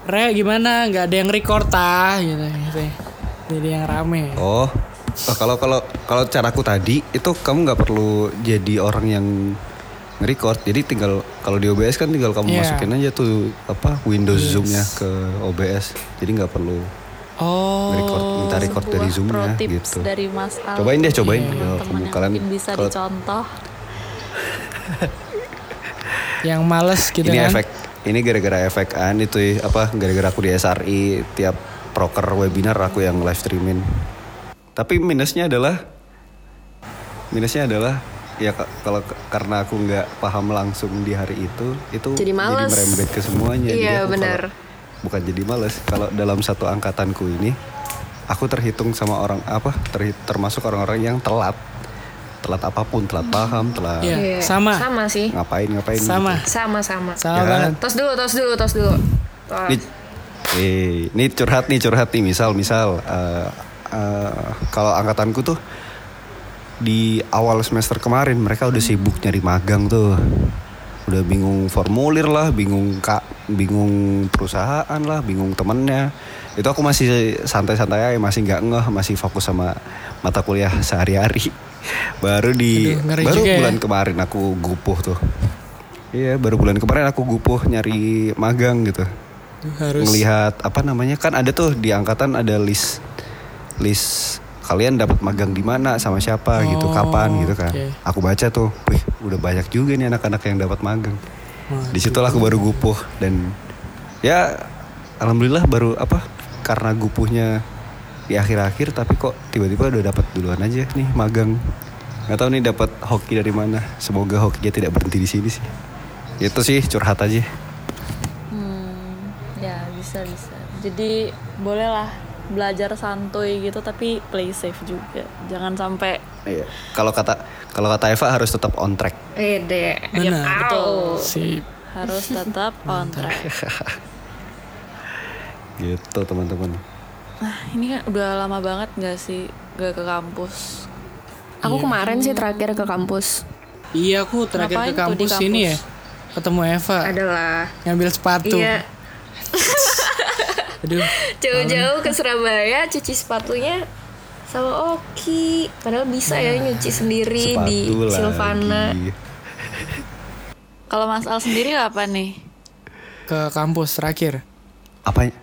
Re gimana? Nggak ada yang record tah gitu, gitu. Jadi yang rame. Oh, oh, kalau kalau kalau caraku tadi itu kamu nggak perlu jadi orang yang nge-record. Jadi tinggal kalau di OBS kan tinggal kamu Iya. masukin aja tuh apa Windows Zoom-nya ke OBS. Jadi nggak perlu Oh. nge-record, minta record dari pro tips gitu. dari Mas Al. Cobain deh, cobain. Iya. Kalau kalian bisa kalau dicontoh. [laughs] Yang males gitu ini kan. efek ini gara-gara efek an itu ya, apa gara-gara aku di SRI tiap proker webinar aku yang live streaming. Tapi minusnya adalah minusnya adalah ya ka- kalau karena aku nggak paham langsung di hari itu itu Jadi males. merembet ke semuanya. Jadi Iya, benar. kalau- bukan jadi males kalau dalam satu angkatanku ini aku terhitung sama orang apa terhi- termasuk orang-orang yang telat telat apa pun, telat paham, telat Iya, Iya, sama. Sama sih. ngapain ngapain. Sama. Sama sama. Sama Ya kan? banget. Tos dulu, tos dulu, tos dulu. Tos. Eh, ini curhat nih curhat nih misal misal eh, eh, kalau angkatanku tuh di awal semester kemarin mereka udah sibuk nyari magang tuh udah bingung formulir lah bingung kak bingung perusahaan lah bingung temennya. Itu aku masih santai-santai aja masih nggak ngeh masih fokus sama mata kuliah sehari-hari. [laughs] Baru di Aduh, baru ya. bulan kemarin aku gupuh tuh. Iya baru bulan kemarin aku gupuh nyari magang gitu. Harus. Ngelihat apa namanya kan ada tuh di angkatan ada list list kalian dapat magang di mana sama siapa gitu Oh, kapan gitu kan. Oke. aku baca tuh wih udah banyak juga nih anak-anak yang dapat magang Di situlah aku baru gupuh dan ya alhamdulillah baru apa karena gupuhnya di akhir-akhir tapi kok tiba-tiba udah dapat duluan aja nih magang. Nggak tahu nih dapat hoki dari mana. Semoga hokinya tidak berhenti di sini sih. Itu sih curhat aja. Hmm, ya bisa bisa. Jadi bolehlah belajar santuy gitu tapi play safe juga. Jangan sampai Iya. Kalau kata kalau kata Eva harus tetap on track. Benar. Au. Sip. harus tetap on track. [laughs] Gitu teman-teman. Nah, ini kan udah lama banget gak sih gak ke kampus? Aku kemarin sih terakhir ke kampus Iya aku terakhir Ngapain ke di kampus, ini ya. Ketemu Eva adalah ngambil sepatu. iya. Jauh-jauh ke Surabaya cuci sepatunya sama Oki. Padahal bisa ya nyuci sendiri di Silvana. [laughs] Kalau Mas Al sendiri apa nih? Ke kampus terakhir. Apa?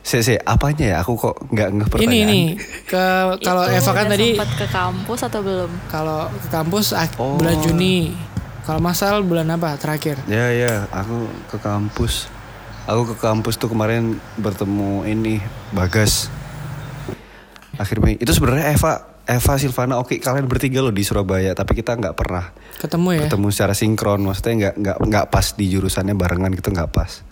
Se, se, apanya ya? Aku kok nggak Ini pertanyaan. nih ke kalau Eva kan tadi sempat ke kampus atau belum? kalau ke kampus ak- Oh. bulan Juni. Kalau Masal bulan apa terakhir? Ya ya, aku ke kampus. Aku ke kampus tuh kemarin bertemu ini Bagas. Akhir Mei. Itu sebenarnya Eva, Eva Silvana, oke kalian bertiga loh di Surabaya, tapi kita nggak pernah Ketemu ya? bertemu secara sinkron. Maksudnya nggak nggak nggak pas di jurusannya barengan gitu nggak pas.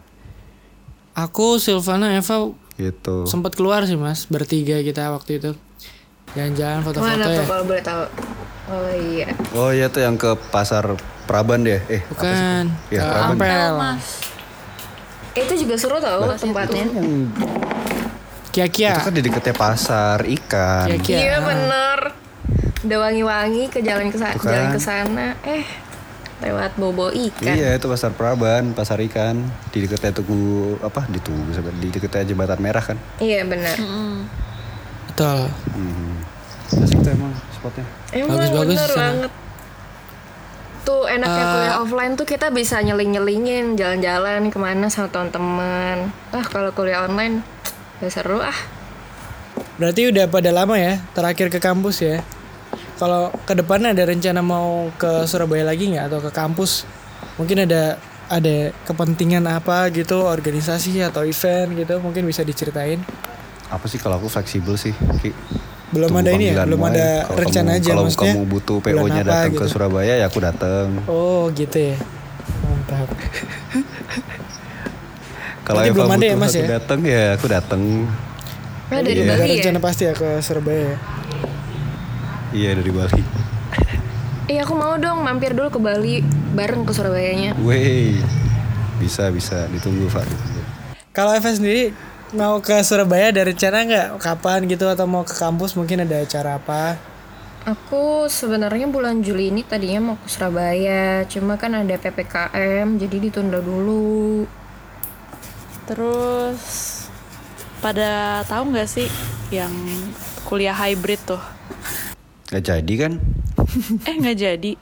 Aku Silvana Eva Gitu. sempat keluar sih Mas, bertiga kita waktu itu. Jalan-jalan Mana foto-foto tuh ya. kalau boleh tahu? Oh iya. Oh iya tuh yang ke pasar Praban deh. Eh, apa sih? Bukan. Iya, ke Praban. Ampel. Mas. Itu juga seru tau tempatnya. Kia-kia. Itu kan di deketnya pasar ikan. Kia-kia. Iya bener. Udah wangi-wangi ke jalan ke kan. jalan ke sana. Eh lewat bobo ikan. Iya itu pasar Praban, pasar ikan di deketnya tugu apa di tugu di deketnya jembatan merah kan. Iya benar. Betul. Hmm. Asik tuh emang spotnya. Emang Bagus-bagus bener di sana. banget. Tuh enaknya Eh, kuliah offline tuh kita bisa nyeling-nyelingin jalan-jalan ke mana sama teman-teman. Ah kalau kuliah online gak seru ah. Berarti udah pada lama ya terakhir ke kampus ya. Kalau ke depannya ada rencana mau ke Surabaya lagi nggak atau ke kampus? Mungkin ada ada kepentingan apa gitu, organisasi atau event gitu, mungkin bisa diceritain. Apa sih kalau aku fleksibel sih. Ki. Belum ada ini ya, belum ada Kalau rencana kamu- aja Kalau maksudnya. kamu butuh PO-nya apa datang ke gitu. Surabaya ya aku datang. Oh gitu ya. Mantap. [laughs] Kalau Eva belum ada ya, butuh Mas, aku ya? datang ya aku datang. Nah, dari Ada Bali ya? rencana pasti ya ke Surabaya. ya? Iya dari Bali. [laughs] Iya aku mau dong mampir dulu ke Bali bareng ke Surabayanya. Wey. Bisa bisa ditunggu Pak. Kalau Eva sendiri mau ke Surabaya ada rencana nggak kapan gitu atau mau ke kampus mungkin ada acara apa? Aku sebenarnya bulan Juli ini tadinya mau ke Surabaya, cuma kan ada PPKM jadi ditunda dulu. Terus pada tahu nggak sih yang kuliah hybrid tuh? Gak jadi kan? [laughs] Eh nggak jadi.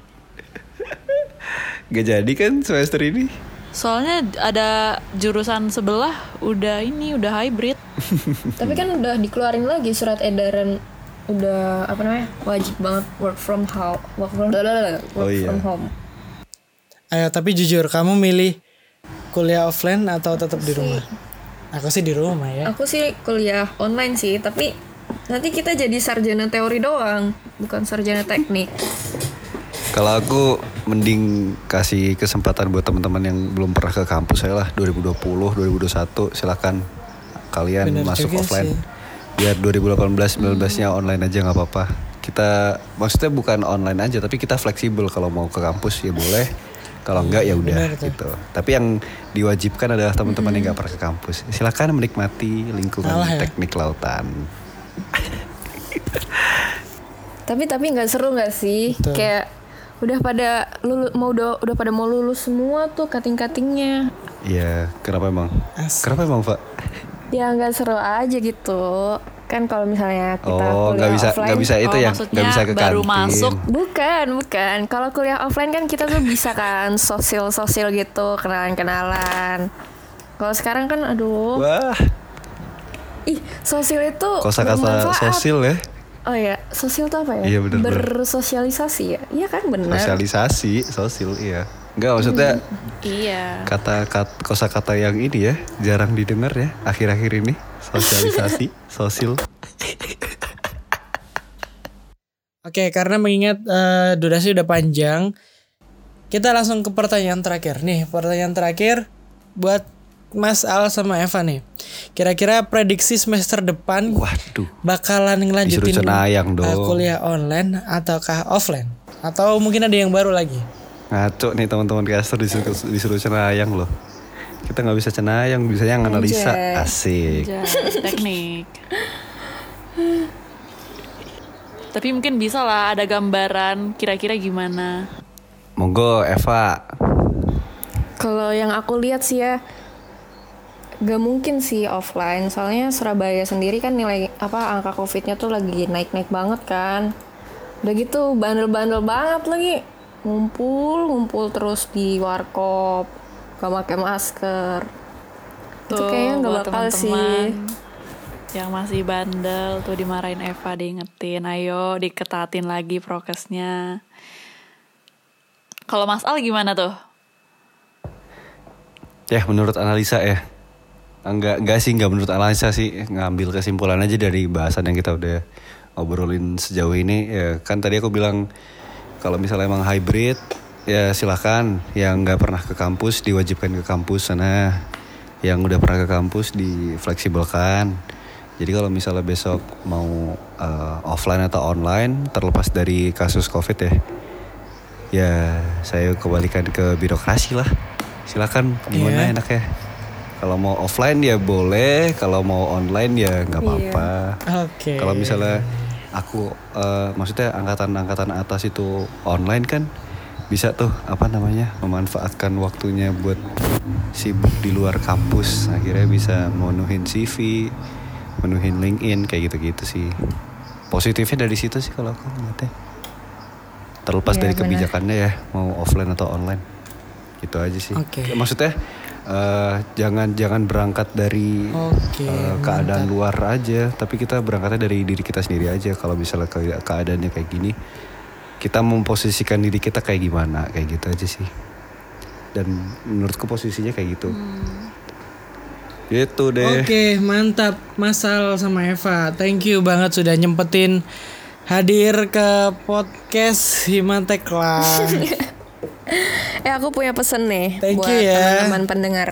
Gak jadi kan semester ini? Soalnya ada jurusan sebelah udah ini udah hybrid. [laughs] Tapi kan udah dikeluarin lagi surat edaran udah apa namanya wajib banget work from home work from work Oh, iya. from home Ayo tapi jujur kamu milih kuliah offline atau tetap di rumah? Aku sih di rumah ya. aku sih kuliah online sih tapi nanti kita jadi sarjana teori doang bukan sarjana teknik Kalau aku mending kasih kesempatan buat teman-teman yang belum pernah ke kampus saya lah 2020, 2021 silakan kalian Bener masuk offline. sih. Biar 2018, 19-nya online aja nggak apa-apa. kita maksudnya bukan online aja tapi kita fleksibel kalau mau ke kampus ya boleh kalau enggak ya udah benar tuh. gitu tapi yang diwajibkan adalah teman-teman yang nggak pernah ke kampus silakan menikmati lingkungan Salah ya? teknik lautan Tapi tapi nggak seru nggak sih? Betul. Kayak udah pada lulu, mau udah udah pada mau lulus semua tuh kating-katingnya. Iya kenapa emang Asik. kenapa emang pak Ya nggak seru aja gitu. Kan kalau misalnya kita oh kuliah nggak bisa offline, nggak bisa itu Oh, ya nggak bisa ke baru kantin masuk. Bukan, bukan. Kalau kuliah offline kan kita tuh bisa kan sosial-sosial gitu, kenalan-kenalan. Kalau sekarang kan aduh, wah ih sosial itu kosakata sosial ya Oh ya, sosial tuh apa ya? Iya, bener, bener. Bersosialisasi ya? Iya kan benar. sosialisasi sosial iya Enggak maksudnya Iya. kata kata kosakata yang ini ya jarang didengar ya akhir-akhir ini sosialisasi [laughs] sosial Oke, karena mengingat eh, durasi udah panjang, kita langsung ke pertanyaan terakhir. Nih, pertanyaan terakhir buat Mas Al sama Eva nih. Kira-kira prediksi semester depan waduh bakalan ngelanjutin dong. kuliah online ataukah offline? Atau mungkin ada yang baru lagi? ngaco nih teman-teman caster disuruh disuruh cenayang loh kita nggak bisa cenayang bisanya analisa Anjay. asik teknik. Tapi mungkin bisa lah ada gambaran kira-kira gimana. monggo Eva Kalau yang aku lihat sih ya Gak mungkin sih offline. Soalnya Surabaya sendiri kan nilai apa angka covidnya tuh lagi naik-naik banget kan. Udah gitu bandel-bandel banget lagi. Ngumpul, ngumpul terus di warkop Gak pakai masker. Itu kayaknya gak bakal sih. teman-teman Yang masih bandel tuh dimarahin Eva diingetin, ayo diketatin lagi prokesnya. Kalau Mas Al gimana tuh? ya menurut analisa ya enggak enggak sih enggak menurut analisa sih. Ngambil kesimpulan aja dari bahasan yang kita udah ngobrolin sejauh ini. Ya kan tadi aku bilang kalau misalnya emang hybrid ya silahkan yang nggak pernah ke kampus diwajibkan ke kampus sana. Yang udah pernah ke kampus difleksibelkan. Jadi kalau misalnya besok mau eh, offline atau online terlepas dari kasus covid ya ya saya kembalikan ke birokrasi lah. Silakan gimana Iya. enaknya kalau mau offline ya boleh kalau mau online ya nggak apa-apa. Oke. kalau misalnya aku eh, maksudnya angkatan-angkatan atas itu online kan bisa tuh apa namanya memanfaatkan waktunya buat sibuk di luar kampus. Akhirnya bisa menuhin CV menuhin LinkedIn kayak gitu-gitu sih. Positifnya dari situ sih kalau aku ngeliatnya. Terlepas Iya, dari benar. kebijakannya ya mau offline atau online. Gitu aja sih. Oke. maksudnya eh, jangan jangan berangkat dari Oke, eh, keadaan mantap. luar aja tapi kita berangkatnya dari diri kita sendiri aja kalau misalnya ke- keadaannya kayak gini kita memposisikan diri kita kayak gimana kayak gitu aja sih dan menurutku posisinya kayak gitu gitu deh Oke, mantap Mas Al sama Eva. Thank you banget sudah nyempetin hadir ke podcast Himantek lah. [laughs] Eh aku punya pesen nih Thank Buat ya. teman-teman pendengar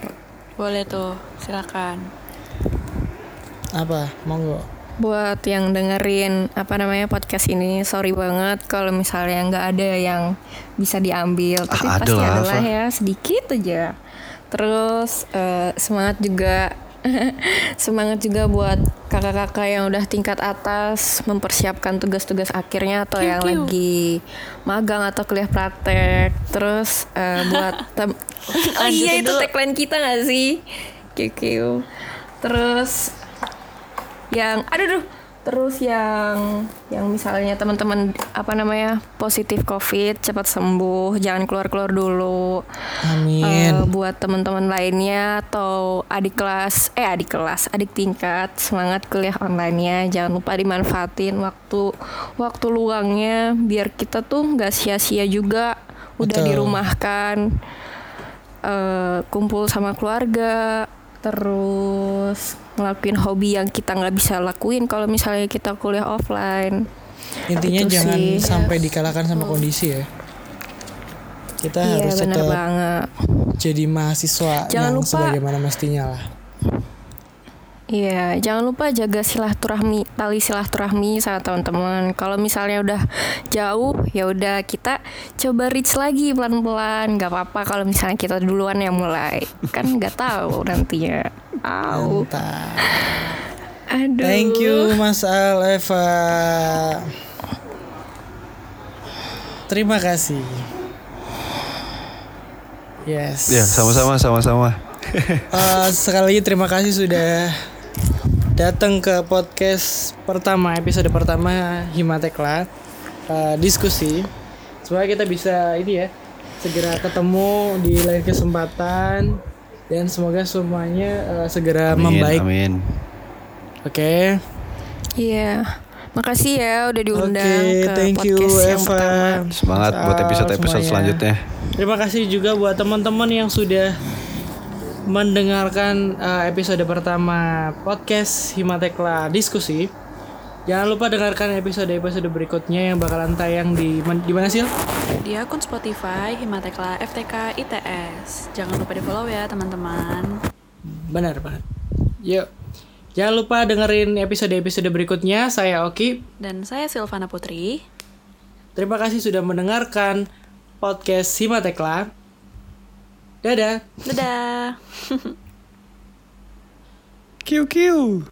Boleh tuh, silakan. Apa? Monggo. buat yang dengerin apa namanya podcast ini sorry banget kalau misalnya nggak ada yang bisa diambil tapi Ah, pasti lah, ada lah Fa. ya sedikit aja terus eh, semangat juga [laughs] semangat juga buat kakak-kakak yang udah tingkat atas mempersiapkan tugas-tugas akhirnya atau yang lagi magang atau kuliah praktek. Terus eh, buat [laughs] tem- oh iya itu tagline kita gak sih? QQ terus yang aduh duh terus yang yang misalnya teman-teman apa namanya positif covid cepat sembuh jangan keluar keluar dulu Amin. Eh, buat teman-teman lainnya atau adik kelas eh adik kelas adik tingkat semangat kuliah online-nya jangan lupa dimanfaatin waktu waktu luangnya biar kita tuh nggak sia-sia juga udah Betul. dirumahkan eh, kumpul sama keluarga terus ngelakuin hobi yang kita nggak bisa lakuin kalau misalnya kita kuliah offline Intinya Itu jangan sih. sampai dikalahkan sama kondisi ya. Kita iya harus tetap banget jadi mahasiswa Jangan yang lupa- sebagaimana mestinya lah. Iya, jangan lupa jaga silaturahmi, tali silaturahmi sama teman-teman. Kalau misalnya udah jauh, ya udah kita coba reach lagi pelan-pelan. Gak apa-apa kalau misalnya kita duluan yang mulai. Kan nggak tahu nantinya. Au. Aduh. Thank you Mas Al Eva. Terima kasih. Yes. Ya, sama-sama sama-sama. Eh, sekali lagi terima kasih sudah datang ke podcast pertama episode pertama Himatekla Eh, diskusi supaya kita bisa ini ya segera ketemu di lain kesempatan dan semoga semuanya eh, segera Amin, membaik. amin. Oke. Iya. Makasih ya udah diundang Oke, ke thank you podcast yang Eva. pertama. Semangat buat episode-episode semuanya. selanjutnya. Terima kasih juga buat teman-teman yang sudah mendengarkan uh, episode pertama podcast Himatekla Diskusi. Jangan lupa dengarkan episode-episode berikutnya yang bakalan tayang di di mana sih? Di akun Spotify Himatekla FTK ITS. Jangan lupa di follow ya teman-teman. Benar banget. Yuk. Jangan lupa dengerin episode-episode berikutnya. Saya Oki. Dan saya Silvana Putri. Terima kasih sudah mendengarkan podcast Himatekla. Dadah. Dadah. [laughs] Kiu kiu.